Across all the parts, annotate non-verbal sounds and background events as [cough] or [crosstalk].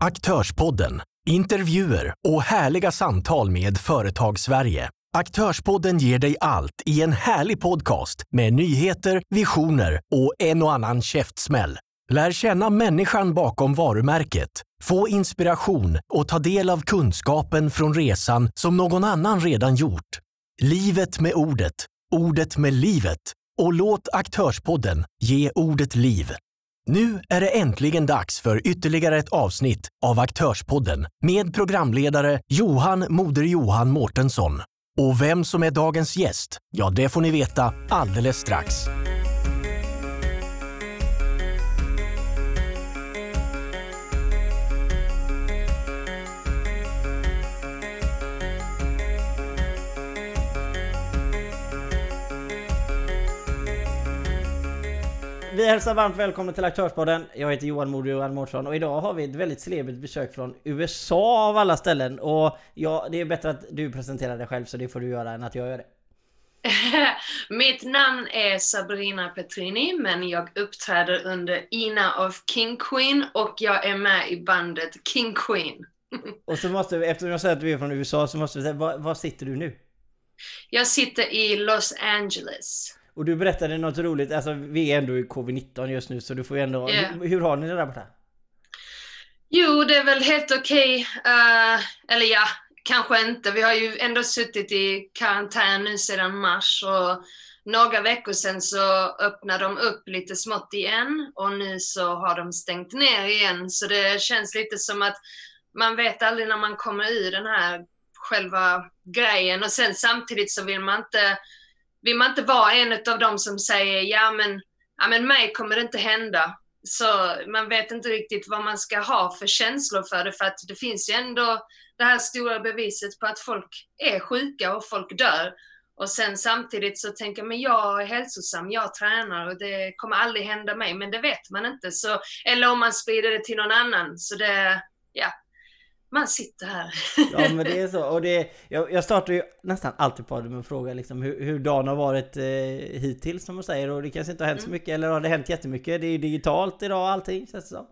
Aktörspodden, intervjuer och härliga samtal med Företagssverige. Aktörspodden ger dig allt i en härlig podcast med nyheter, visioner och en och annan käftsmäll. Lär känna människan bakom varumärket, få inspiration och ta del av kunskapen från resan som någon annan redan gjort. Livet med ordet, ordet med livet och låt Aktörspodden ge ordet liv. Nu är det äntligen dags för ytterligare ett avsnitt av Aktörspodden med programledare Johan Moder Johan Mårtensson. Och vem som är dagens gäst, ja det får ni veta alldeles strax. Vi hälsar varmt välkommen till Aktörspodden. Jag heter Johan Moder Johan Mårtsson och idag har vi ett väldigt celebrigt besök från USA av alla ställen. Och ja, det är bättre att du presenterar dig själv så det får du göra än att jag gör det. [laughs] Mitt namn är Sabrina Petrini, men jag uppträder under Ina of King Queen och jag är med i bandet King Queen. [laughs] och så måste vi, eftersom jag säger att du är från USA, så måste vi säga, var, var sitter du nu? Jag sitter i Los Angeles. Och du berättade något roligt, alltså vi är ändå i covid-19 just nu så du får ju ändå... Yeah. Hur, hur, har ni det där borta? Jo, det är väl helt okej. Okay. Uh, eh, eller ja, kanske inte. Vi har ju ändå suttit i karantän nu sedan mars och några veckor sedan så öppnade de upp lite smått igen och nu så har de stängt ner igen. Så det känns lite som att man vet aldrig när man kommer ur den här själva grejen och sen samtidigt så vill man inte vill man inte vara en av dem som säger ja men, ja men mig kommer det inte hända. Så man vet inte riktigt vad man ska ha för känslor för det för att det finns ju ändå det här stora beviset på att folk är sjuka och folk dör. Och sen samtidigt så tänker man jag är hälsosam, jag tränar och det kommer aldrig hända mig, men det vet man inte. Så, eller om man sprider det till någon annan. Så det, ja, man sitter här. [laughs] ja men det är så. Och det, jag, jag startar ju nästan alltid på med att fråga liksom hur, hur dagen har varit eh, hittills som man säger. Och det kanske inte har hänt mm. så mycket eller har det hänt jättemycket? Det är ju digitalt idag allting känns det som.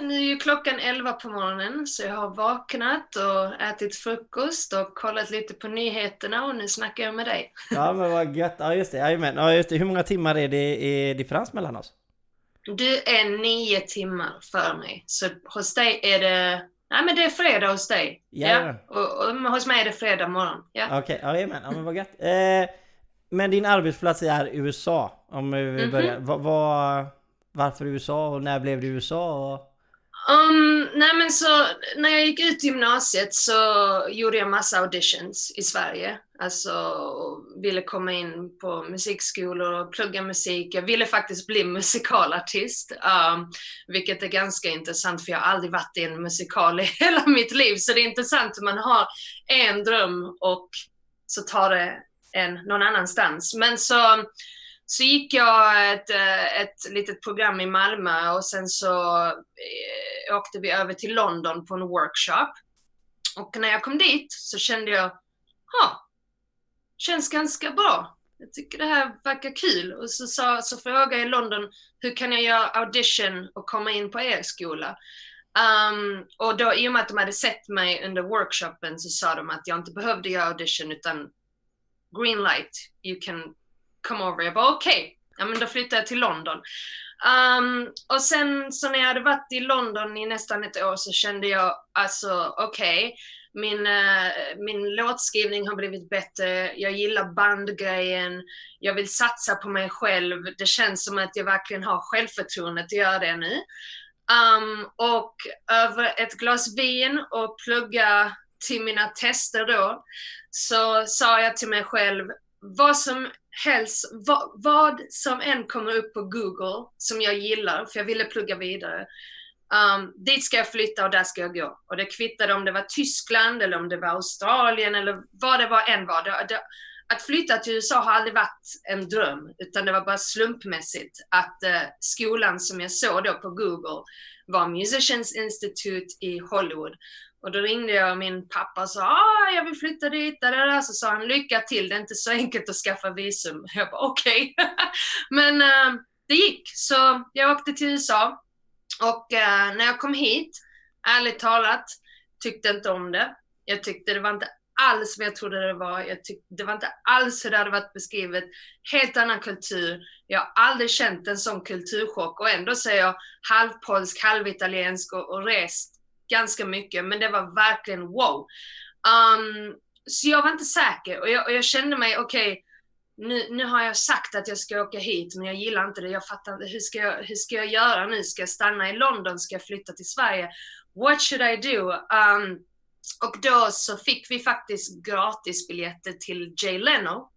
Nu är ju klockan 11 på morgonen så jag har vaknat och ätit frukost och kollat lite på nyheterna och nu snackar jag med dig. ja men vad gött. Ja just det, Jajamän. ja, just det. Hur många timmar är det är differens mellan oss? Du är nio timmar för mig. Så hos dig är det Nej men det är fredag hos dig. Ja. ja. Och, och, hos mig är det fredag morgon. Ja. Okej, okay. ja, men vad gött. Eh, men din arbetsplats är USA. Om vi mm -hmm. börjar. Va, va, varför USA och när blev det USA? Och... Um, nej men så när jag gick ut gymnasiet så gjorde jag massa auditions i Sverige. Alltså ville komma in på musikskolor och plugga musik. Jag ville faktiskt bli [laughs] musikalartist, um, vilket är ganska intressant för jag har aldrig varit i en musikal i [laughs] hela mitt liv. Så det är intressant att man har en dröm och så tar det en någon annanstans. Men så så gick jag ett, eh, ett litet program i Malmö och sen så eh, åkte vi över till London på en workshop. Och när jag kom dit så kände jag, ha, känns ganska bra. Jag tycker det här verkar kul. Och så, sa, så frågade jag i London, hur kan jag göra audition och komma in på er skola? Um, och då i och med att de hade sett mig under workshopen så sa de att jag inte behövde göra audition utan green light, you can come over. Jag bara okej, okay. ja men då flyttade jag till London. Um, och sen så när jag hade varit i London i nästan ett år så kände jag alltså okej, okay, min, uh, min låtskrivning har blivit bättre, jag gillar bandgrejen, jag vill satsa på mig själv. Det känns som att jag verkligen har självförtroendet att göra det nu. Um, och över ett glas vin och plugga till mina tester då, så sa jag till mig själv, vad som helst, vad, vad, som än kommer upp på Google som jag gillar, för jag ville plugga vidare, um, dit ska jag flytta och där ska jag gå. Och det kvittade om det var Tyskland eller om det var Australien eller vad det var än var. Det, det, att flytta till USA har aldrig varit en dröm, utan det var bara slumpmässigt att uh, skolan som jag såg då på Google var Musicians Institute i Hollywood. Och då ringde jag min pappa och sa ah, jag vill flytta dit. Där, där. Så sa han lycka till, det är inte så enkelt att skaffa visum. Jag bara okej. Okay. [laughs] Men uh, det gick, så jag åkte till USA och uh, när jag kom hit ärligt talat, tyckte inte om det. Jag tyckte det var inte alls vad jag trodde det var. Jag tyckte det var inte alls hur det hade varit beskrivet. Helt annan kultur. Jag har aldrig känt en sån kulturchock och ändå så är jag halvpolsk, halvitaliensk och, och rest ganska mycket. Men det var verkligen wow. Um, så jag var inte säker och jag, och jag kände mig, okej, okay, nu, nu har jag sagt att jag ska åka hit, men jag gillar inte det. Jag fattar inte, hur ska jag, hur ska jag göra nu? Ska jag stanna i London? Ska jag flytta till Sverige? What should I do? Um, och då så fick vi faktiskt gratisbiljetter till Jay Leno.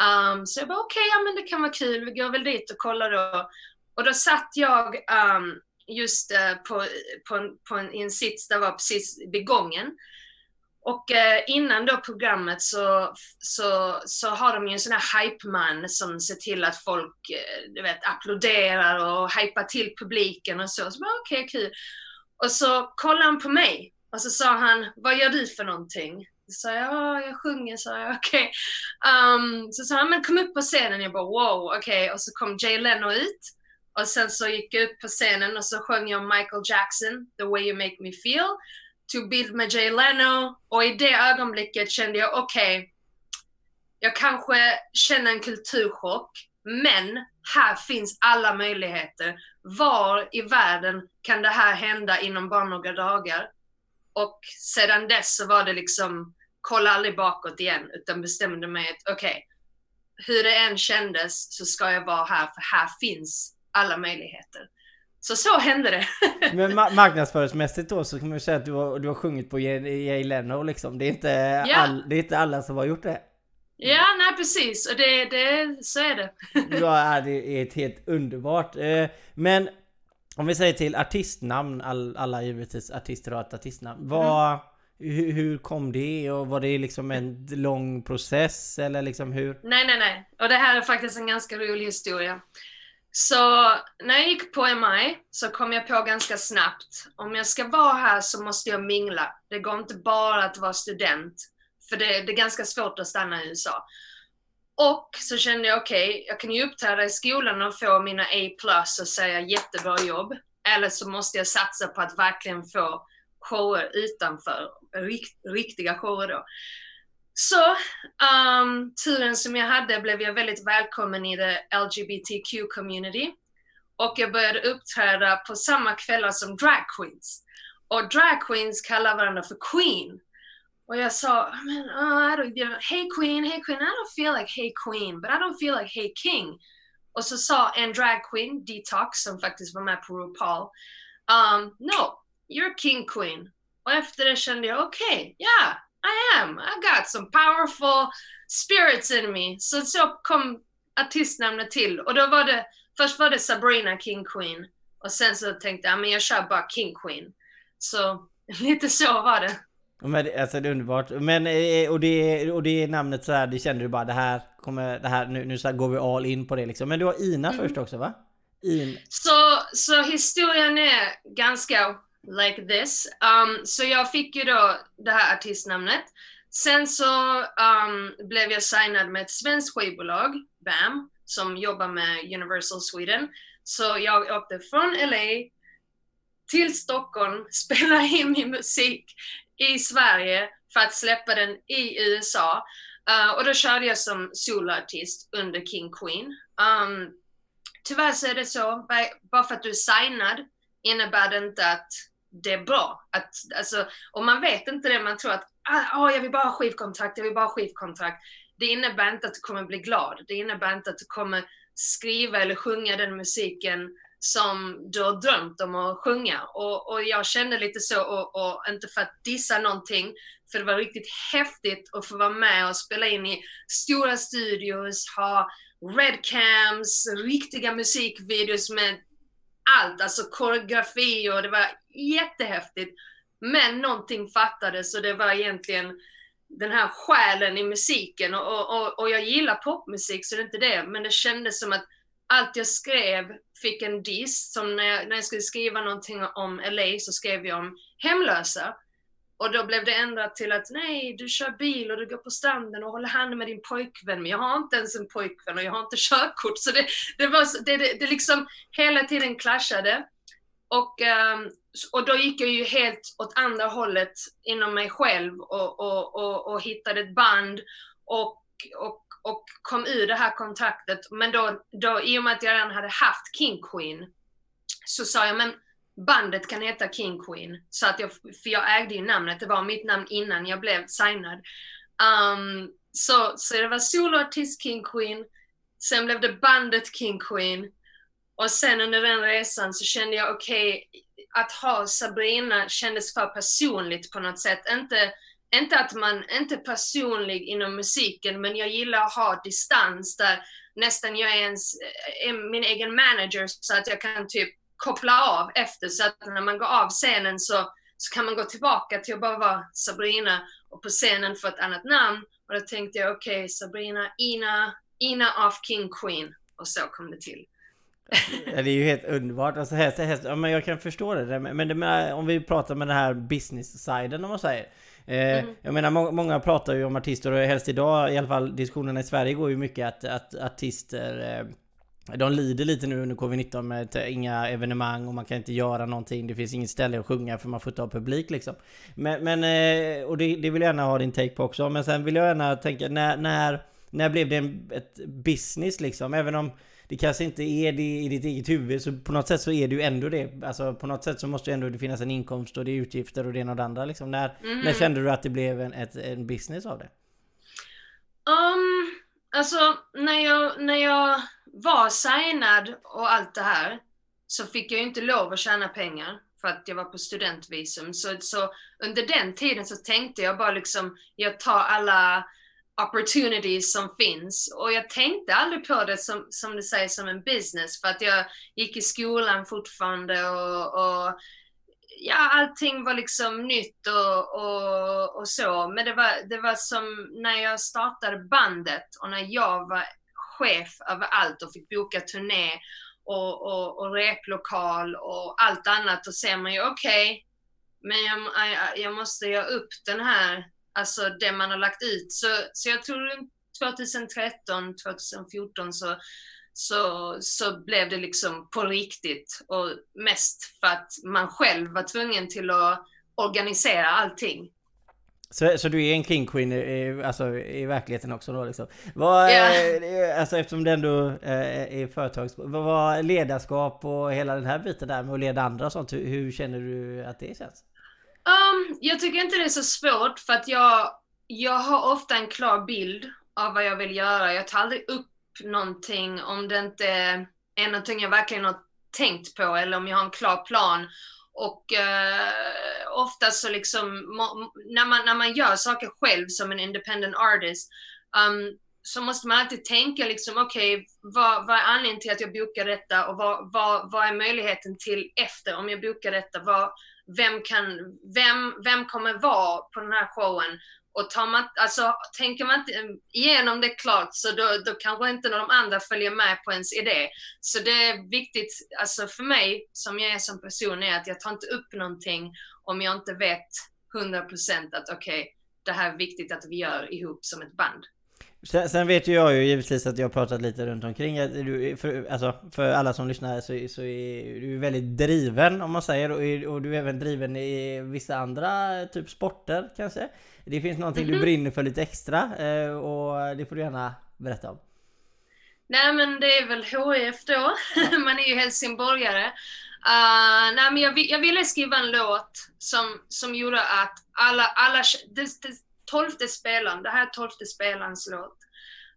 Um, så jag bara okej, okay, ja men det kan vara kul, vi går väl dit och kollar då. Och då satt jag um, just uh, på, på, en, på en, i en sits där var precis vid gången. Och eh, innan då programmet så, så, så har de ju en sån här hype-man som ser till att folk eh, du vet, applåderar och hypar till publiken och så. Så okej, okay, kul. Och så kollade han på mig och så sa han, vad gör du för någonting? Så sa jag, ja, jag sjunger, sa jag, okej. Okay. Um, så sa han, men kom upp på scenen. Jag bara, wow, okej. Okay. Och så kom Jay Leno ut. Och sen så gick jag upp på scenen och så sjöng jag Michael Jackson, The way you make me feel tog bild med Jay Leno och i det ögonblicket kände jag okej, okay, jag kanske känner en kulturchock, men här finns alla möjligheter. Var i världen kan det här hända inom bara några dagar? Och sedan dess så var det liksom, kolla aldrig bakåt igen, utan bestämde mig att okej, okay, hur det än kändes så ska jag vara här, för här finns alla möjligheter. Så så hände det. [laughs] Men ma marknadsföringsmässigt då så kan man ju säga att du har, du har sjungit på Jay Leno liksom. Det är, inte ja. all, det är inte alla som har gjort det. Ja, nej precis. Och det, det, så är det. [laughs] ja, det är ett helt underbart. Eh, men om vi säger till artistnamn, all, alla givetvis artister har ett artistnamn. Vad, mm. hur, hur, kom det och var det liksom en lång process eller liksom hur? Nej, nej, nej. Och det här är faktiskt en ganska rolig historia. Så när jag gick på MI så kom jag på ganska snabbt, om jag ska vara här så måste jag mingla. Det går inte bara att vara student, för det, det är ganska svårt att stanna i USA. Och så kände jag, okej, okay, jag kan ju uppträda i skolan och få mina A och säga jättebra jobb. Eller så måste jag satsa på att verkligen få shower utanför, rikt, riktiga shower då. Så um, turen som jag hade blev jag väldigt välkommen i the LGBTQ community. Och jag började uppträda på samma kvällar som drag queens. Och drag queens kallar varandra för queen. Och jag sa, oh, I don't, hey queen, hey queen, I don't feel like hey queen, but I don't feel like hey king. Och så sa en drag queen, Detox, som faktiskt var med på RuPaul, um, no, you're king queen. Och efter det kände jag, okej, okay, ja, yeah, i am. I got some powerful spirits in me. Så så kom artistnamnet till. Och då var det, först var det Sabrina King Queen. Och sen så tänkte jag, men jag kör bara King Queen. Så [laughs] lite så var det. Men alltså det är underbart. Men eh, och det, och det namnet så här, det kände du bara det här kommer, det här, nu, nu så går vi all in på det liksom. Men du har Ina mm. först också va? In. Så, så historien är ganska like this. Um, så jag fick ju då det här artistnamnet. Sen så um, blev jag signad med ett svenskt skivbolag, BAM, som jobbar med Universal Sweden. Så jag åkte från LA till Stockholm, [laughs] spelade in min musik i Sverige för att släppa den i USA. Uh, och då körde jag som soloartist under King Queen. Um, tyvärr så är det så, bara för att du är signad innebär det inte att det är bra. Att, alltså, om man vet inte det, man tror att ah, ah, jag vill bara ha skivkontrakt, jag vill bara ha skivkontrakt. Det innebär inte att du kommer bli glad. Det innebär inte att du kommer skriva eller sjunga den musiken som du har drömt om att sjunga. Och, och jag kände lite så, och, och, inte för att dissa någonting, för det var riktigt häftigt att få vara med och spela in i stora studios, ha redcams, riktiga musikvideos med allt, alltså koreografi och det var jättehäftigt. Men någonting fattades och det var egentligen den här själen i musiken och, och, och jag gillar popmusik så det är inte det, men det kändes som att allt jag skrev fick en diss, som när jag, när jag skulle skriva någonting om LA så skrev jag om hemlösa. Och då blev det ändrat till att nej, du kör bil och du går på stranden och håller hand med din pojkvän. Men jag har inte ens en pojkvän och jag har inte körkort. Så det, det var det, det, det liksom hela tiden clashade. Och um, och då gick jag ju helt åt andra hållet inom mig själv och, och, och, och hittade ett band och, och, och kom ur det här kontraktet. Men då, då, i och med att jag redan hade haft King Queen, så sa jag men bandet kan heta King Queen. Så att jag, för jag ägde ju namnet, det var mitt namn innan jag blev signad. Um, så, så det var soloartist King Queen, sen blev det bandet King Queen och sen under den resan så kände jag okej, okay, att ha Sabrina kändes för personligt på något sätt. Inte, inte att man inte personlig inom musiken, men jag gillar att ha distans där nästan jag är, ens, eh, är min egen manager så att jag kan typ koppla av efter så att när man går av scenen så, så kan man gå tillbaka till att bara vara Sabrina och på scenen få ett annat namn. Och då tänkte jag okej, okay, Sabrina Ina, Ina of King Queen. Och så kom det till. Ja, det är ju helt underbart. Alltså, häst, häst, ja, men jag kan förstå det. Men det om vi pratar med den här business-siden om man säger. Eh, mm. Jag menar må, många pratar ju om artister och helst idag i alla fall diskussionerna i Sverige går ju mycket att, att artister eh, de lider lite nu under covid-19 med inga evenemang och man kan inte göra någonting. Det finns inget ställe att sjunga för man får inte ha publik liksom. Men, men eh, och det, det, vill jag gärna ha din take på också. Men sen vill jag gärna tänka, när, när, när blev det en, ett business liksom? Även om det kanske inte är det i ditt eget huvud så på något sätt så är det ju ändå det. Alltså på något sätt så måste ju ändå det finnas en inkomst och det är utgifter och det ena och det andra liksom. När, mm. när kände du att det blev en, ett, en business av det? Um, alltså när jag, när jag var signad och allt det här så fick jag ju inte lov att tjäna pengar för att jag var på studentvisum. Så, så under den tiden så tänkte jag bara liksom, jag tar alla opportunities som finns. Och jag tänkte aldrig på det som, som du säger som en business för att jag gick i skolan fortfarande och, och ja, allting var liksom nytt och, och, och så. Men det var, det var som när jag startade bandet och när jag var chef över allt och fick boka turné och, och, och replokal och allt annat. Då ser man ju okej, okay, men jag, jag, jag måste göra upp den här alltså det man har lagt ut. Så, så jag tror 2013, 2014 så, så, så blev det liksom på riktigt och mest för att man själv var tvungen till att organisera allting. Så, så du är en king queen i, alltså, i verkligheten också då liksom? Vad, yeah. alltså eftersom det ändå eh, är företags... Vad var ledarskap och hela den här biten där med att leda andra och sånt? Hur, hur känner du att det känns? Um, jag tycker inte det är så svårt för att jag, jag har ofta en klar bild av vad jag vill göra. Jag tar aldrig upp någonting om det inte är någonting jag verkligen har tänkt på eller om jag har en klar plan. Och uh, ofta så liksom, när man, när man gör saker själv som en independent artist, um, så måste man alltid tänka liksom, okej, okay, vad, vad är anledningen till att jag bokar detta och vad, vad, vad är möjligheten till efter om jag bokar detta? Vad, vem, kan, vem, vem kommer vara på den här showen? Och tar man, alltså, tänker man inte mm, igenom det klart så då, då kanske inte de andra följer med på ens idé. Så det är viktigt, alltså för mig som jag är som person, är att jag tar inte upp någonting om jag inte vet 100% att okej, okay, det här är viktigt att vi gör ihop som ett band. Sen, sen, vet ju jag ju givetvis att jag har pratat lite runt omkring du, för, alltså, för alla som lyssnar så, så är du väldigt driven om man säger och, och, du är även driven i vissa andra typ sporter kanske. Det finns någonting mm -hmm. du mhm. brinner för lite extra eh, och det får du gärna berätta om. Nej men det är väl HIF då, [laughs] man är ju helsingborgare. Uh, nej men jag, jag ville skriva en låt som, som gjorde att alla, alla det, det, tolfte spelaren, det här är tolfte spelarens låt.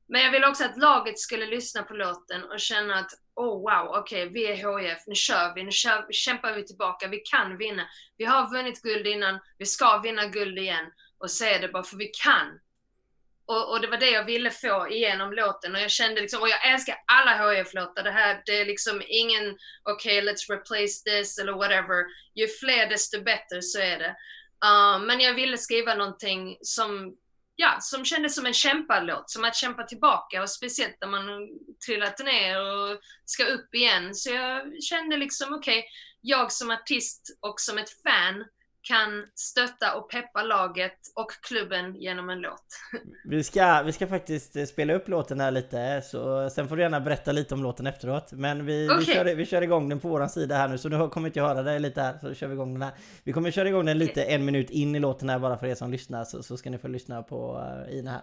Men jag ville också att laget skulle lyssna på låten och känna att oh wow, okej, okay, vi är HIF, nu kör vi, nu kör, kämpar vi tillbaka, vi kan vinna. Vi har vunnit guld innan, vi ska vinna guld igen. Och säga det bara för vi kan. Och, och, det var det jag ville få igenom låten och jag kände liksom, och jag älskar alla HIF-låtar. Det här, det är liksom ingen, okej, okay, let's replace this eller whatever. Ju fler desto bättre, så är det. Uh, men jag ville skriva någonting som, ja, som kändes som en kämpalåt, som att kämpa tillbaka och speciellt när man trillat ner och ska upp igen. Så jag kände liksom, okej, okay, jag som artist och som ett fan kan stötta och peppa laget och klubben genom en låt. Vi ska, vi ska faktiskt eh, spela upp låten här lite, så sen får du gärna berätta lite om låten efteråt. Men vi, okay. vi, kör, vi kör igång den på våran sida här nu, så nu kommer inte jag höra dig lite här, så kör vi igång den här. Vi kommer köra igång den lite en minut in i låten här bara för er som lyssnar, så, så ska ni få lyssna på uh, Ina här.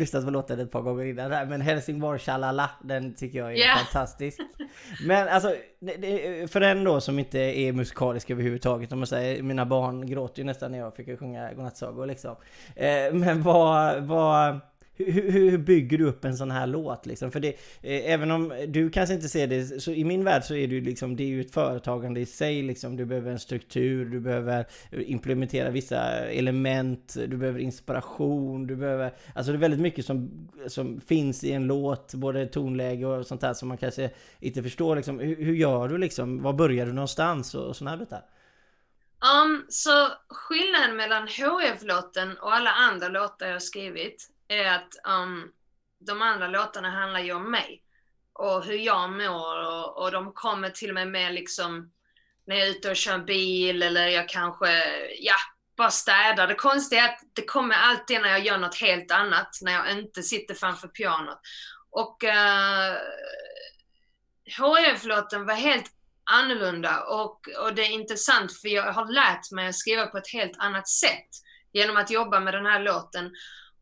Lyssnat på låten ett par gånger innan här, men Helsingborg Shalala, den tycker jag är yeah. fantastisk. Men alltså, för en då som inte är musikalisk överhuvudtaget, om man säger, mina barn gråter ju nästan när jag fick sjunga godnattsagor liksom. Eh, men vad, vad hur, hur, bygger du upp en sån här låt liksom? För det, eh, även om du kanske inte ser det, så i min värld så är det ju liksom, det är ju ett företagande i sig liksom. Du behöver en struktur, du behöver implementera vissa element, du behöver inspiration, du behöver, alltså det är väldigt mycket som, som finns i en låt, både tonläge och sånt där som man kanske inte förstår liksom. Hur, hur gör du liksom? Var börjar du någonstans och, och såna här bitar? Um, så skillnaden mellan HF-låten och alla andra låtar jag skrivit är att um, de andra låtarna handlar ju om mig och hur jag mår och, och de kommer till mig med liksom när jag är ute och kör bil eller jag kanske, ja, bara städar. Det konstiga är att det kommer alltid när jag gör något helt annat, när jag inte sitter framför pianot. Och eh, uh, HF-låten var helt annorlunda och, och det är intressant för jag har lärt mig att skriva på ett helt annat sätt genom att jobba med den här låten.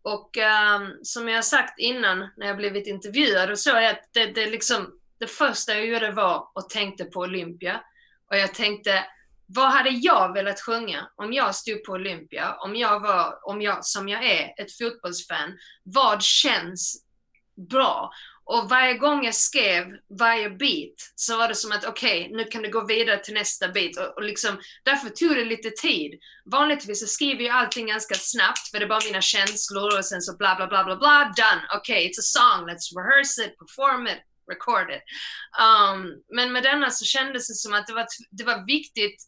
Och um, som jag sagt innan när jag blivit intervjuad, och så är att det, det, liksom, det första jag gjorde var och tänkte på Olympia. Och jag tänkte, vad hade jag velat sjunga om jag stod på Olympia? Om jag var, om jag, som jag är, ett fotbollsfan. Vad känns bra? Och varje gång jag skrev varje bit så var det som att okej, okay, nu kan du gå vidare till nästa bit. Och, och liksom, därför tog det lite tid. Vanligtvis så skriver jag allting ganska snabbt för det är bara mina känslor och sen så bla bla bla bla bla, done. Okej, okay, it's a song, let's rehearse it, perform it, record it. Um, men med denna så kändes det som att det var, det var viktigt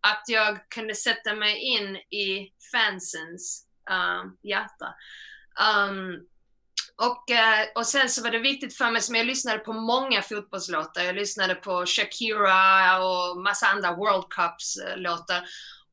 att jag kunde sätta mig in i fansens um, hjärta. Um, och, eh, och sen så var det viktigt för mig, som jag lyssnade på många fotbollslåtar. Jag lyssnade på Shakira och massa andra World Cups-låtar.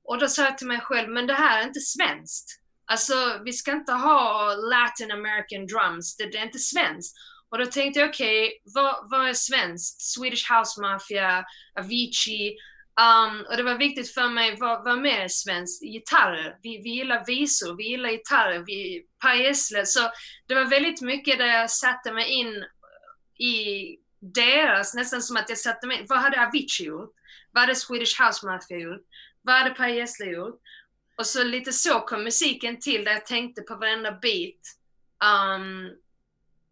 Och då sa jag till mig själv, men det här är inte svenskt. Alltså, vi ska inte ha Latin American drums, det, det är inte svenskt. Och då tänkte jag, okej, okay, vad, vad är svenskt? Swedish House Mafia, Avicii, Um, och det var viktigt för mig, vad, vara, mer är svenskt? Gitarrer. Vi, vi gillar visor, vi gillar gitarrer, vi, Per Gessle. Så det var väldigt mycket där jag satte mig in i deras, nästan som att jag satte mig in. Vad hade Avicii gjort? Vad hade Swedish House Mafia gjort? Vad hade Per Gessle gjort? Och så lite så kom musiken till, där jag tänkte på varenda beat. Um,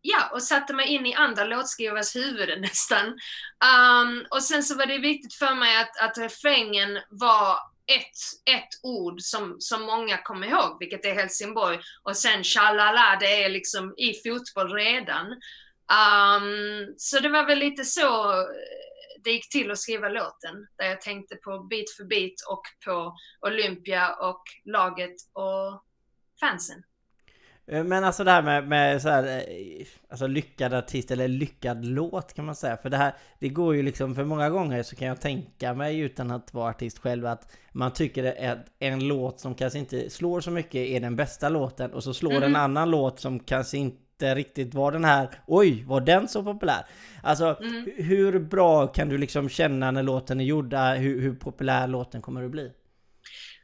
ja, och satte mig in i andra låtskrivares huvuden [laughs] nästan. Um, och sen så var det viktigt för mig att, att refrängen var ett, ett ord som, som många kommer ihåg, vilket är Helsingborg. Och sen shalala, det är liksom i fotboll redan. Um, så det var väl lite så eh, det gick till att skriva låten, där jag tänkte på bit för bit och på Olympia och laget och fansen. Eh, men alltså det här med, med så här, eh, alltså lyckad artist eller lyckad låt kan man säga. För det här, det går ju liksom, för många gånger så kan jag tänka mig utan att vara artist själv att man tycker att en låt som kanske inte slår så mycket är den bästa låten och så slår mm. en annan låt som kanske inte riktigt var den här, oj, var den så populär? Alltså, mm. hur bra kan du liksom känna när låten är gjord, hur, hur populär låten kommer att bli?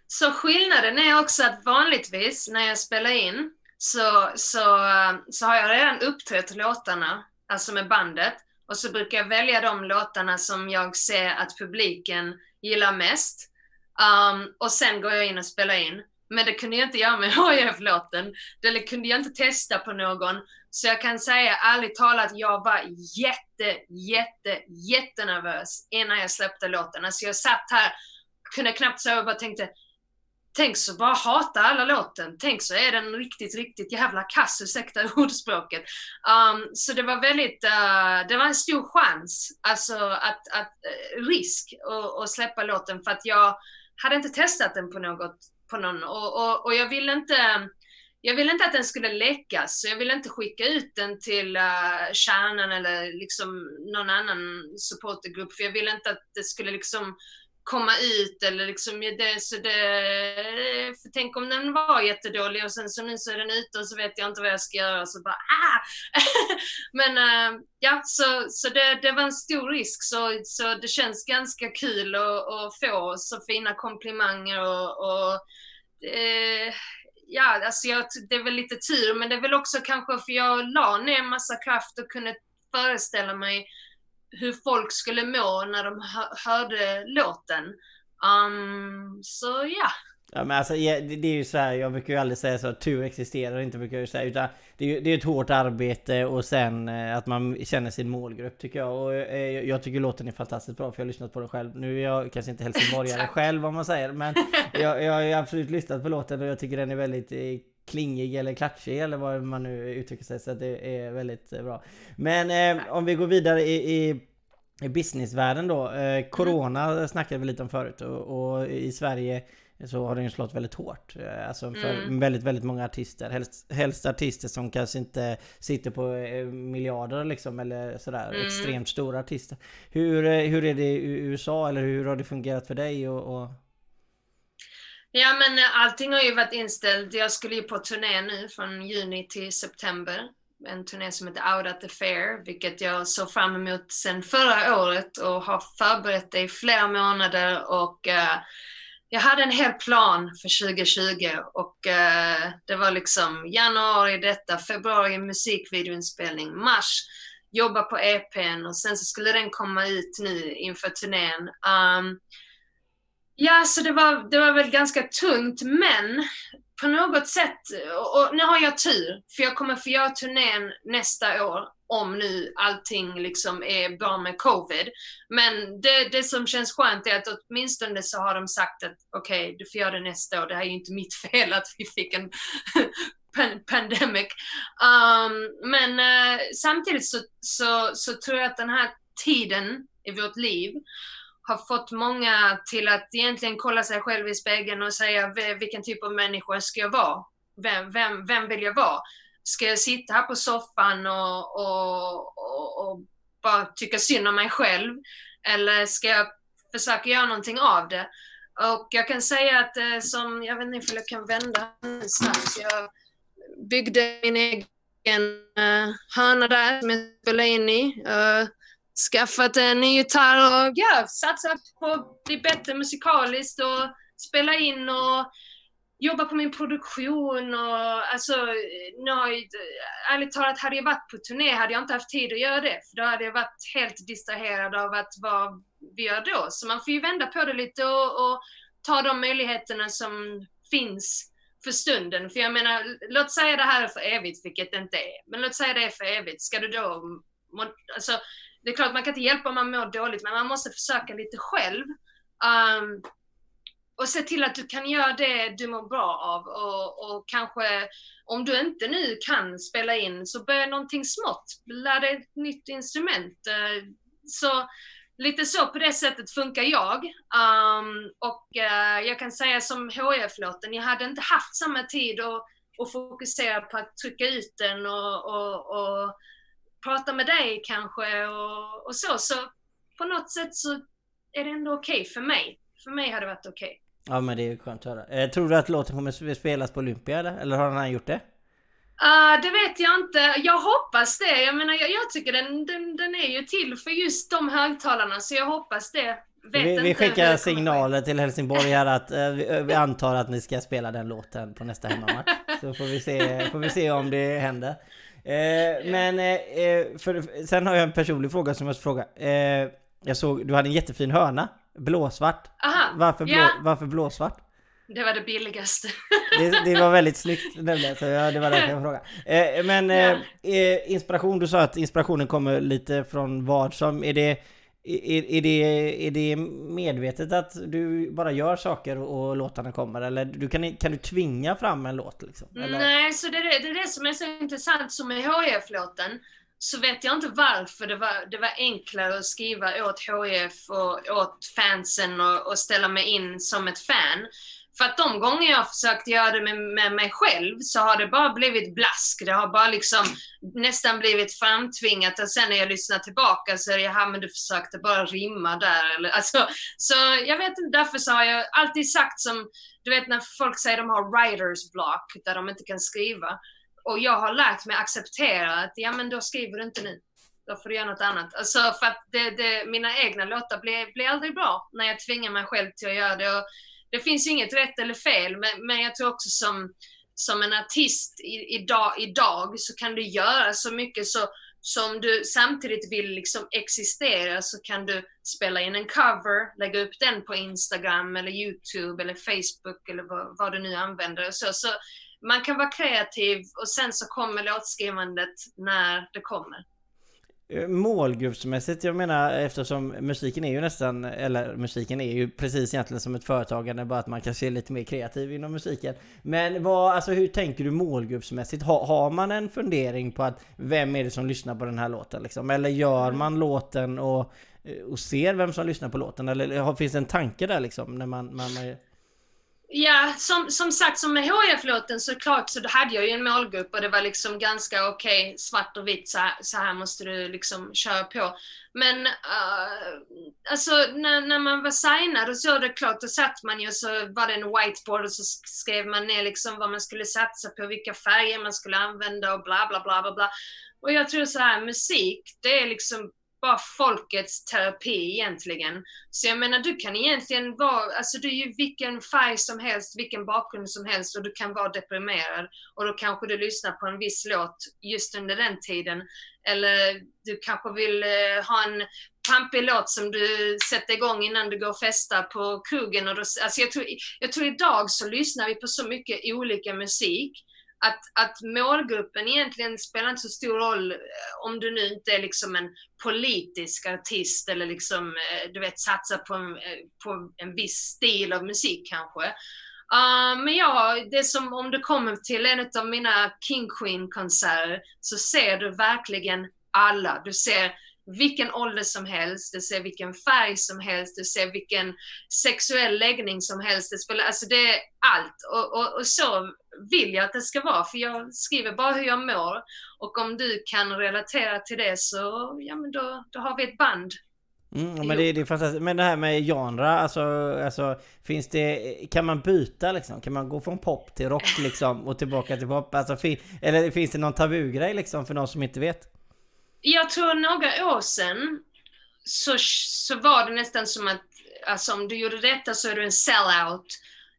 så skillnaden är också att vanligtvis när jag spelar in så, så, um, så har jag redan uppträtt låtarna, alltså med bandet. Och så brukar jag välja de låtarna som jag ser att publiken gillar mest. Um, och sen går jag in och spelar in. Men det kunde jag inte göra med [laughs] HIF-låten. Det kunde jag inte testa på någon. Så jag kan säga ärligt talat, jag var jätte, jätte, jättenervös innan jag släppte låten. Alltså jag satt här, kunde knappt sova och bara tänkte Tänk så bara hatar alla låten. Tänk så är den riktigt, riktigt jävla kass, ursäkta [laughs] ordspråket. Um, så det var väldigt, uh, det var en stor chans, alltså att, att uh, risk att släppa låten för att jag hade inte testat den på något, på någon och, och, och jag ville inte jag ville inte att den skulle läckas, så jag ville inte skicka ut den till uh, kärnan eller liksom någon annan supportergrupp, för jag ville inte att det skulle liksom komma ut eller liksom det, så det, för tänk om den var jättedålig och sen så nu så är den ute och så vet jag inte vad jag ska göra så bara ah! [laughs] Men äh, ja, så, så det, det var en stor risk så, så det känns ganska kul att, att få så fina komplimanger och, och äh, ja, alltså jag, det är väl lite tur men det är väl också kanske för jag la ner massa kraft och kunde föreställa mig hur folk skulle må när de hörde låten. Um, så ja. Ja men alltså det, är ju så här, jag brukar ju aldrig säga så att tur existerar inte brukar jag säga utan det är ju det är ett hårt arbete och sen eh, att man känner sin målgrupp tycker jag och eh, jag tycker låten är fantastiskt bra för jag har lyssnat på den själv. Nu är jag kanske inte helsingborgare [laughs] själv om man säger men [laughs] jag, jag har absolut lyssnat på låten och jag tycker den är väldigt eh, klingig eller klatschig eller vad man nu uttrycker sig så det är väldigt eh, bra. Men eh, om vi går vidare i, i, i businessvärlden då. Eh, corona mm. snackade vi lite om förut och, och, i Sverige så har den ju slått väldigt hårt. Eh, alltså för mm. väldigt, väldigt många artister. Helst, helst, artister som kanske inte sitter på eh, miljarder liksom eller sådär. Mm. Extremt stora artister. Hur, hur är det i USA eller hur har det fungerat för dig? och, och Ja men eh, allting har ju varit inställt. Jag skulle ju på turné nu från juni till september. En turné som heter Out at the Fair, vilket jag såg fram emot sedan förra året och har förberett det i flera månader och uh, jag hade en hel plan för 2020 och uh, det var liksom januari detta, februari musikvideoinspelning, mars jobba på EPn och sen så skulle den komma ut nu inför turnén. Um, Ja, så det var, det var väl ganska tungt, men på något sätt, och nu har jag tur, för jag kommer få göra turnén nästa år om nu allting liksom är bra med covid. Men det, det som känns skönt är att åtminstone så har de sagt att okej, okay, du får göra det nästa år. Det här är ju inte mitt [laughs] fel att vi fick en [laughs] pandemic. Um, men uh, samtidigt så, så, så tror jag att den här tiden i vårt liv har fått många till att egentligen kolla sig själv i spegeln och säga vilken typ av människa ska jag vara? Vem, vem, vem vill jag vara? Ska jag sitta här på soffan och, och, och, och bara tycka synd om mig själv? Eller ska jag försöka göra någonting av det? Och jag kan säga att eh, som, jag vet inte om jag kan vända snabbt, jag byggde min egen uh, hörna där som jag spelade in i. Uh, skaffat en ny gitarr och ja, satsat på att bli bättre musikaliskt och spela in och jobba på min produktion och alltså, nöjd. ärligt talat, hade jag varit på turné hade jag inte haft tid att göra det, för då hade jag varit helt distraherad av att vad vi gör då. Så man får ju vända på det lite och, och ta de möjligheterna som finns för stunden. För jag menar, låt säga det här är för evigt, vilket det inte är, men låt säga det är för evigt, ska du då alltså, det är klart man kan inte hjälpa om man mår dåligt, men man måste försöka lite själv. Um, och se till att du kan göra det du mår bra av och, och, kanske om du inte nu kan spela in så börja någonting smått. Lär dig ett nytt instrument. Uh, så lite så på det sättet funkar jag. Um, och uh, jag kan säga som HIF-låten, jag hade inte haft samma tid och att fokusera på att trycka ut den och, och, och prata med dig kanske och, och så. Så på något sätt så är det ändå okej okay för mig. För mig har det varit okej. Okay. Ja men det är ju skönt att höra. Eh, tror du att låten kommer spelas på Olympia eller? Eller har han gjort det? Uh, det vet jag inte. Jag hoppas det. Jag menar, jag, jag tycker den, den, den är ju till för just de högtalarna, så jag hoppas det. vet vi, vi skickar signaler till Helsingborg här att eh, vi, vi antar att ni ska spela den låten på nästa hemmamatch. Så får vi se, får vi se om det händer. Eh, men eh, eh, för, sen har jag en personlig fråga som jag ska fråga. Eh, jag såg, du hade en jättefin hörna. Blåsvart. Aha, Varför, blå, ja. varför blåsvart? det var det billigaste. Det, det var väldigt snyggt nämligen, så jag, det var därför jag frågade. Eh, men eh, inspiration, du sa att inspirationen kommer lite från vad som, är det, är, är, det, är det medvetet att du bara gör saker och låtarna kommer? Eller du kan, kan du tvinga fram en låt liksom? Eller? Nej, så det är det, det är det som är så intressant. Som med HIF-låten så vet jag inte varför det var, det var enklare att skriva åt HIF och åt fansen och, och ställa mig in som ett fan. För att de gånger jag har försökt göra det med, med mig själv så har det bara blivit blask. Det har bara liksom nästan blivit framtvingat och sen när jag lyssnar tillbaka så är det jaha men du försökte bara rimma där. Eller, alltså, så jag vet inte, därför så har jag alltid sagt som, du vet när folk säger de har writers block där de inte kan skriva. Och jag har lärt mig acceptera att ja men då skriver du inte nu. Då får du göra något annat. Alltså för att det, det, mina egna låtar blir, blir aldrig bra när jag tvingar mig själv till att göra det. Och det finns inget rätt eller fel, men, men jag tror också som, som en artist i, idag, idag så kan du göra så mycket så som du samtidigt vill liksom existera så kan du spela in en cover, lägga upp den på Instagram eller Youtube eller Facebook eller vad, vad du nu använder. Så, så man kan vara kreativ och sen så kommer låtskrivandet när det kommer. Eh, målgruppsmässigt, jag menar eftersom musiken är ju nästan, eller musiken är ju precis egentligen som ett företagande, bara att man kan se lite mer kreativ inom musiken. Men vad, alltså hur tänker du målgruppsmässigt? Ha, har man en fundering på att vem är det som lyssnar på den här låten liksom? Eller gör man låten och, eh, och ser vem som lyssnar på låten? Eller finns det en tanke där liksom? När man, man, man... Ja, som, som sagt, som med HIF-låten så klart så hade jag ju en målgrupp och det var liksom ganska okej, okay, svart och vitt, så här, så här måste du liksom köra på. Men uh, alltså när, när man var signad och så, det är klart, då satt man ju så var det en whiteboard och så skrev man ner liksom vad man skulle satsa på, vilka färger man skulle använda och bla bla bla bla bla. Och jag tror så här, musik, det är liksom bara folkets terapi egentligen. Så jag menar, du kan egentligen vara, alltså du är ju vilken färg som helst, vilken bakgrund som helst och du kan vara deprimerad och då kanske du lyssnar på en viss låt just under den tiden. Eller du kanske vill eh, ha en pampig låt som du sätter igång innan du går och festar på krogen. Och då, alltså jag, tror, jag tror idag så lyssnar vi på så mycket olika musik att, att målgruppen egentligen spelar inte så stor roll eh, om du nu inte är liksom en politisk artist eller liksom, eh, du vet, satsar på en, eh, på en viss stil av musik kanske. Uh, men ja, det som om du kommer till en av mina King Queen-konserter så ser du verkligen alla. Du ser vilken ålder som helst, du ser vilken färg som helst, du ser vilken sexuell läggning som helst. Det, spelar, alltså det är allt. Och, och, och, så vill jag att det ska vara, för jag skriver bara hur jag mår. Och om du kan relatera till det så, ja men då, då har vi ett band. Mm, men det, det är fantastiskt. Men det här med genre, alltså, alltså finns det, kan man byta liksom? Kan man gå från pop till rock liksom och tillbaka till pop? Alltså, fin, eller finns det någon tabugrej liksom för någon som inte vet? Jag tror några år sedan så, så var det nästan som att alltså, om du gjorde detta så är du en sellout.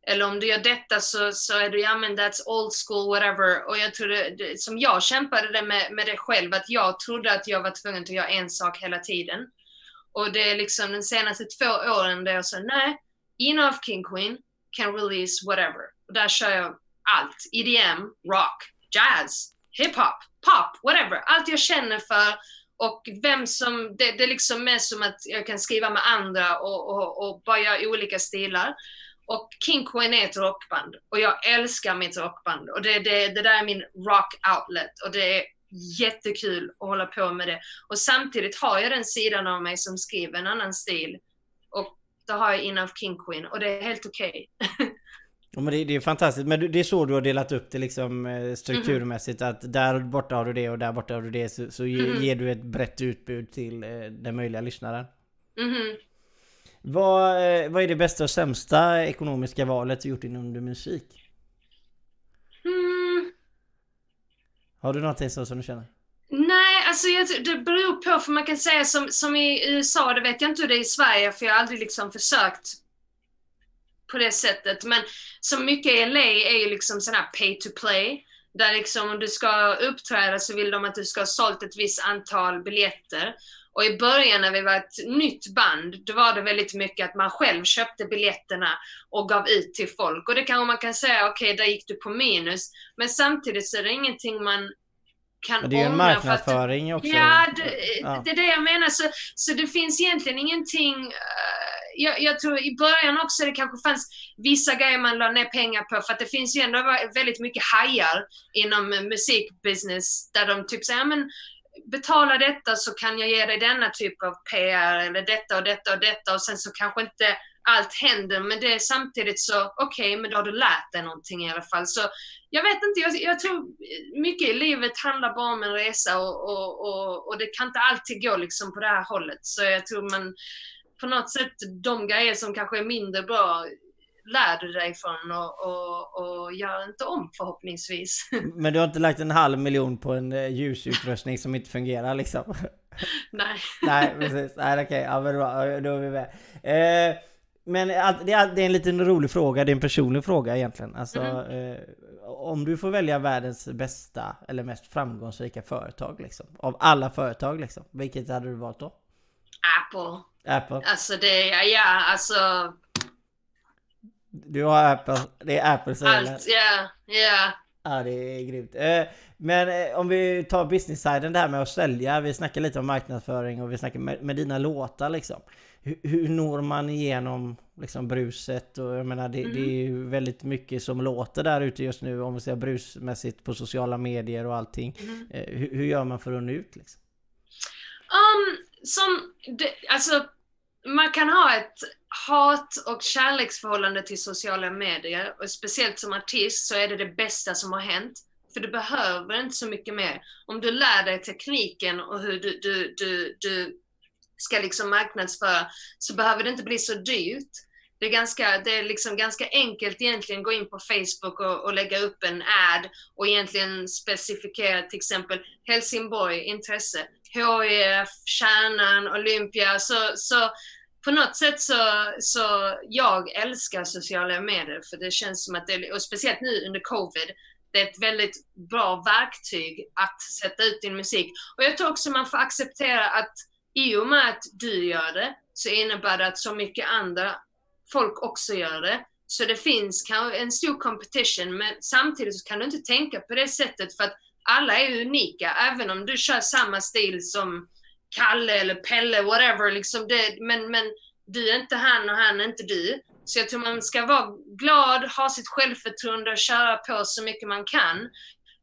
Eller om du gör detta så, så är du, ja men that's old school, whatever. Och jag tror det, som jag kämpade det med, med det själv, att jag trodde att jag var tvungen att göra en sak hela tiden. Och det är liksom de senaste två åren där jag sa nej, Enough King Queen can release whatever. Och där kör jag allt. EDM, rock, jazz, hiphop, pop, whatever. Allt jag känner för och vem som, det, det är liksom mer som att jag kan skriva med andra och, och, och bara göra olika stilar. Och King Queen är ett rockband och jag älskar mitt rockband och det, det, det där är min rock outlet och det är jättekul att hålla på med det. Och samtidigt har jag den sidan av mig som skriver en annan stil och då har jag Enough King Queen och det är helt okej. Okay. [laughs] Ja, men det, det, är fantastiskt, men det är så du har delat upp det liksom eh, strukturmässigt mm. att där borta har du det och där borta har du det så, så mm. ger du ett brett utbud till eh, den möjliga lyssnaren. Mm. Vad, eh, vad är det bästa och sämsta ekonomiska valet du gjort inom musik? Mm. Har du någonting så som du känner? Nej, alltså det beror på, för man kan säga som, som i USA, det vet jag inte hur det är i Sverige, för jag har aldrig liksom försökt på det sättet. Men så mycket i LA är ju liksom sån här pay to play. Där liksom om du ska uppträda så vill de att du ska ha sålt ett visst antal biljetter. Och i början när vi var ett nytt band, då var det väldigt mycket att man själv köpte biljetterna och gav ut till folk. Och det kanske man kan säga, okej, okay, där gick du på minus. Men samtidigt så är det ingenting man kan Men det är ju en marknadsföring att, också. Ja det, ja. det är det jag menar. Så, så det finns egentligen ingenting uh, jag, jag, tror i början också det kanske fanns vissa grejer man la ner pengar på för att det finns ju ändå väldigt mycket hajar inom musikbusiness där de typ säger ja men betala detta så kan jag ge dig denna typ av PR eller detta och detta och detta och sen så kanske inte allt händer men det är samtidigt så okej okay, men då har du lärt dig någonting i alla fall. Så jag vet inte, jag, jag tror mycket i livet handlar bara om en resa och, och, och, och det kan inte alltid gå liksom på det här hållet. Så jag tror man på något sätt de grejer som kanske är mindre bra lär du dig från och, och, och gör inte om förhoppningsvis. [laughs] Men du har inte lagt en halv miljon på en eh, ljusutrustning som inte fungerar liksom? [laughs] Nej. [laughs] Nej precis, nej okej, okay. ja men bra, då är vi med. Eh, men det är, det är en liten rolig fråga, det är en personlig fråga egentligen. Alltså, mm. eh, om du får välja världens bästa eller mest framgångsrika företag liksom, av alla företag liksom, vilket hade du valt då? Apple. Apple. Alltså det, ja alltså. Du har Apple, det är Apple som Allt, ja, ja. Ja det är grymt. Eh, men eh, om vi tar business-siden det här med att sälja. Vi snackar lite om marknadsföring och vi snackar med, dina låtar liksom. Hur, hur når man igenom liksom bruset? Och jag menar det, mm. det är ju väldigt mycket som låter där ute just nu om vi säger brusmässigt på sociala medier och allting. Mm. Eh, hur, hur, gör man för att nå ut liksom? Um, som, det, alltså man kan ha ett hat och kärleksförhållande till sociala medier och speciellt som artist så är det det bästa som har hänt. För du behöver inte så mycket mer. Om du lär dig tekniken och hur du, du, du, du ska liksom marknadsföra så behöver det inte bli så dyrt. Det är, ganska, det är liksom ganska enkelt egentligen gå in på Facebook och, och lägga upp en ad och egentligen specificera till exempel Helsingborg intresse, HIF, Kärnan, Olympia. Så, så på något sätt så, så jag älskar sociala medier för det känns som att det, och speciellt nu under covid, det är ett väldigt bra verktyg att sätta ut din musik. Och jag tror också man får acceptera att i och med att du gör det så innebär det att så mycket andra folk också gör det. Så det finns kanske en stor competition men samtidigt så kan du inte tänka på det sättet för att alla är unika. Även om du kör samma stil som Kalle eller Pelle, whatever. Liksom det, men, men du är inte han och han är inte du. Så jag tror man ska vara glad, ha sitt självförtroende och köra på så mycket man kan.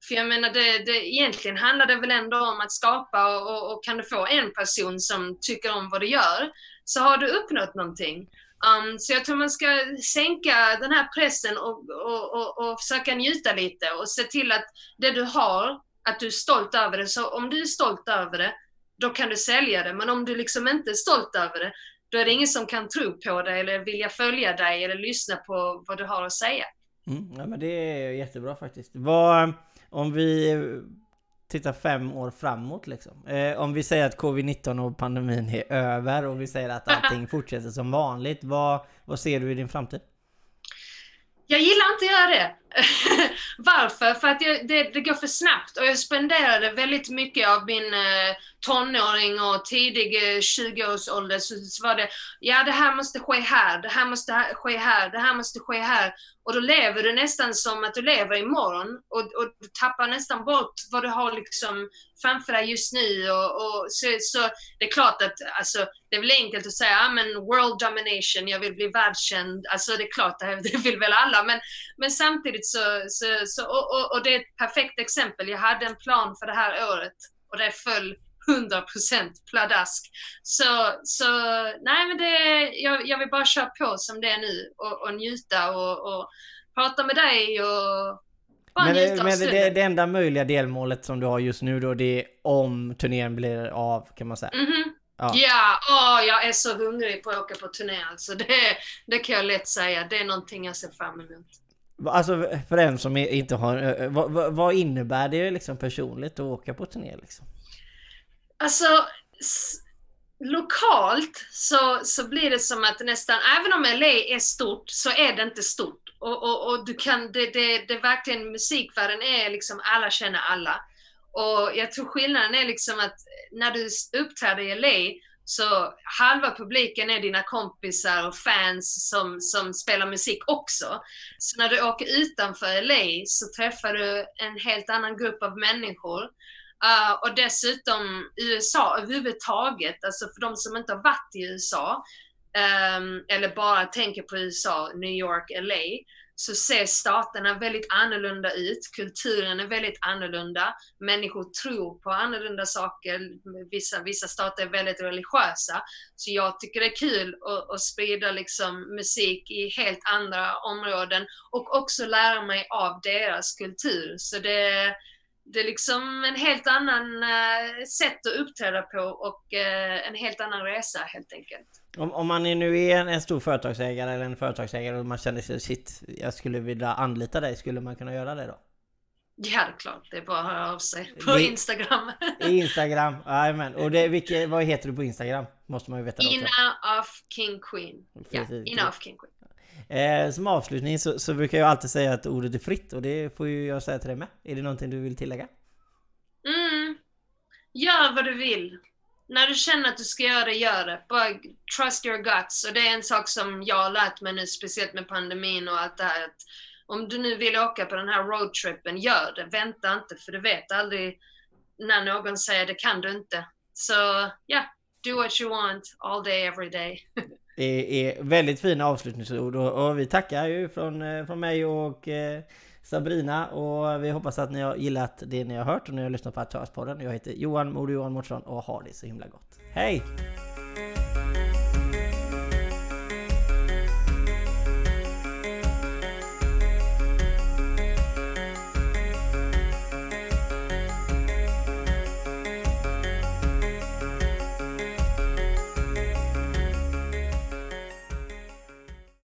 För jag menar, det, det, egentligen handlar det väl ändå om att skapa och, och, och, kan du få en person som tycker om vad du gör så har du uppnått någonting. Um, så jag tror man ska sänka den här pressen och, och, och, och försöka njuta lite och se till att det du har, att du är stolt över det. Så om du är stolt över det, då kan du sälja det. Men om du liksom inte är stolt över det, då är det ingen som kan tro på dig eller vilja följa dig eller lyssna på vad du har att säga. Mm, ja, men det är jättebra faktiskt. Vad, om vi tittar fem år framåt liksom. Eh, om vi säger att covid-19 och pandemin är över och vi säger att allting [laughs] fortsätter som vanligt. Vad, vad ser du i din framtid? Jag gillar inte att göra det. [laughs] Varför? För att jag, det, det, går för snabbt och jag spenderade väldigt mycket av min eh, tonåring och tidig eh, 20-årsålder så, så var det, ja det här måste ske här, det här måste ske här, det här måste ske här. Och då lever du nästan som att du lever imorgon och, och du tappar nästan bort vad du har liksom framför dig just nu. Och, och så, så, det är klart att alltså, det är väl enkelt att säga, ja men world domination, jag vill bli världskänd. Alltså det är klart, det vill väl alla. Men, men samtidigt så, så, så och, och, och det är ett perfekt exempel. Jag hade en plan för det här året och det föll 100% pladask. Så, så nej men det, jag, jag vill bara köra på som det är nu och, och njuta och, och prata med dig och men, njuta men det, det enda möjliga delmålet som du har just nu då det är om turnén blir av kan man säga? Mm -hmm. Ja, ja oh, jag är så hungrig på att åka på turné alltså. Det, det kan jag lätt säga. Det är någonting jag ser fram emot. Alltså för en som inte har... Vad, vad innebär det liksom personligt att åka på turné liksom? Alltså, lokalt så, så blir det som att nästan, även om LA är stort, så är det inte stort. Och, och, och du kan, det, det, det verkligen, musikvärlden är liksom, alla känner alla. Och jag tror skillnaden är liksom att när du uppträder i LA så halva publiken är dina kompisar och fans som, som spelar musik också. Så när du åker utanför LA så träffar du en helt annan grupp av människor. Uh, och dessutom USA överhuvudtaget, alltså för de som inte har varit i USA, um, ehm, eller bara tänker på USA, New York, LA, så ser staterna väldigt annorlunda ut. Kulturen är väldigt annorlunda. Människor tror på annorlunda saker. Vissa, vissa stater är väldigt religiösa. Så jag tycker det är kul att, att sprida liksom musik i helt andra områden och också lära mig av deras kultur. Så det, det är liksom en helt annan uh, sätt att uppträda på och uh, en helt annan resa helt enkelt. Om, om man nu är en, en, stor företagsägare eller en företagsägare och man känner sig shit, jag skulle vilja anlita dig, skulle man kunna göra det då? Ja, det är klart. Det är bara att höra av sig på det, Instagram. Instagram, [laughs] jajamän. Och det, vilket, vad heter du på Instagram? Måste man ju veta Ina of King Queen. Ja, Ina of King Queen. Eh, som avslutning så, så, brukar jag alltid säga att ordet är fritt och det får ju jag säga till dig med. Är det någonting du vill tillägga? Mm. Gör vad du vill. När du känner att du ska göra det, gör det. Bara trust your guts. Och det är en sak som jag har lärt mig nu, speciellt med pandemin och allt det här. Att om du nu vill åka på den här roadtrippen, gör det. Vänta inte, för du vet aldrig när någon säger det kan du inte. Så ja, yeah, do what you want all day, every day. [laughs] Det är väldigt fina avslutningsord och, vi tackar ju från, eh, från mig och eh, Sabrina och vi hoppas att ni har gillat det ni har hört och ni har lyssnat på Aktörspodden. Jag heter Johan Mode Johan Mårtsson och har det så himla gott. Hej!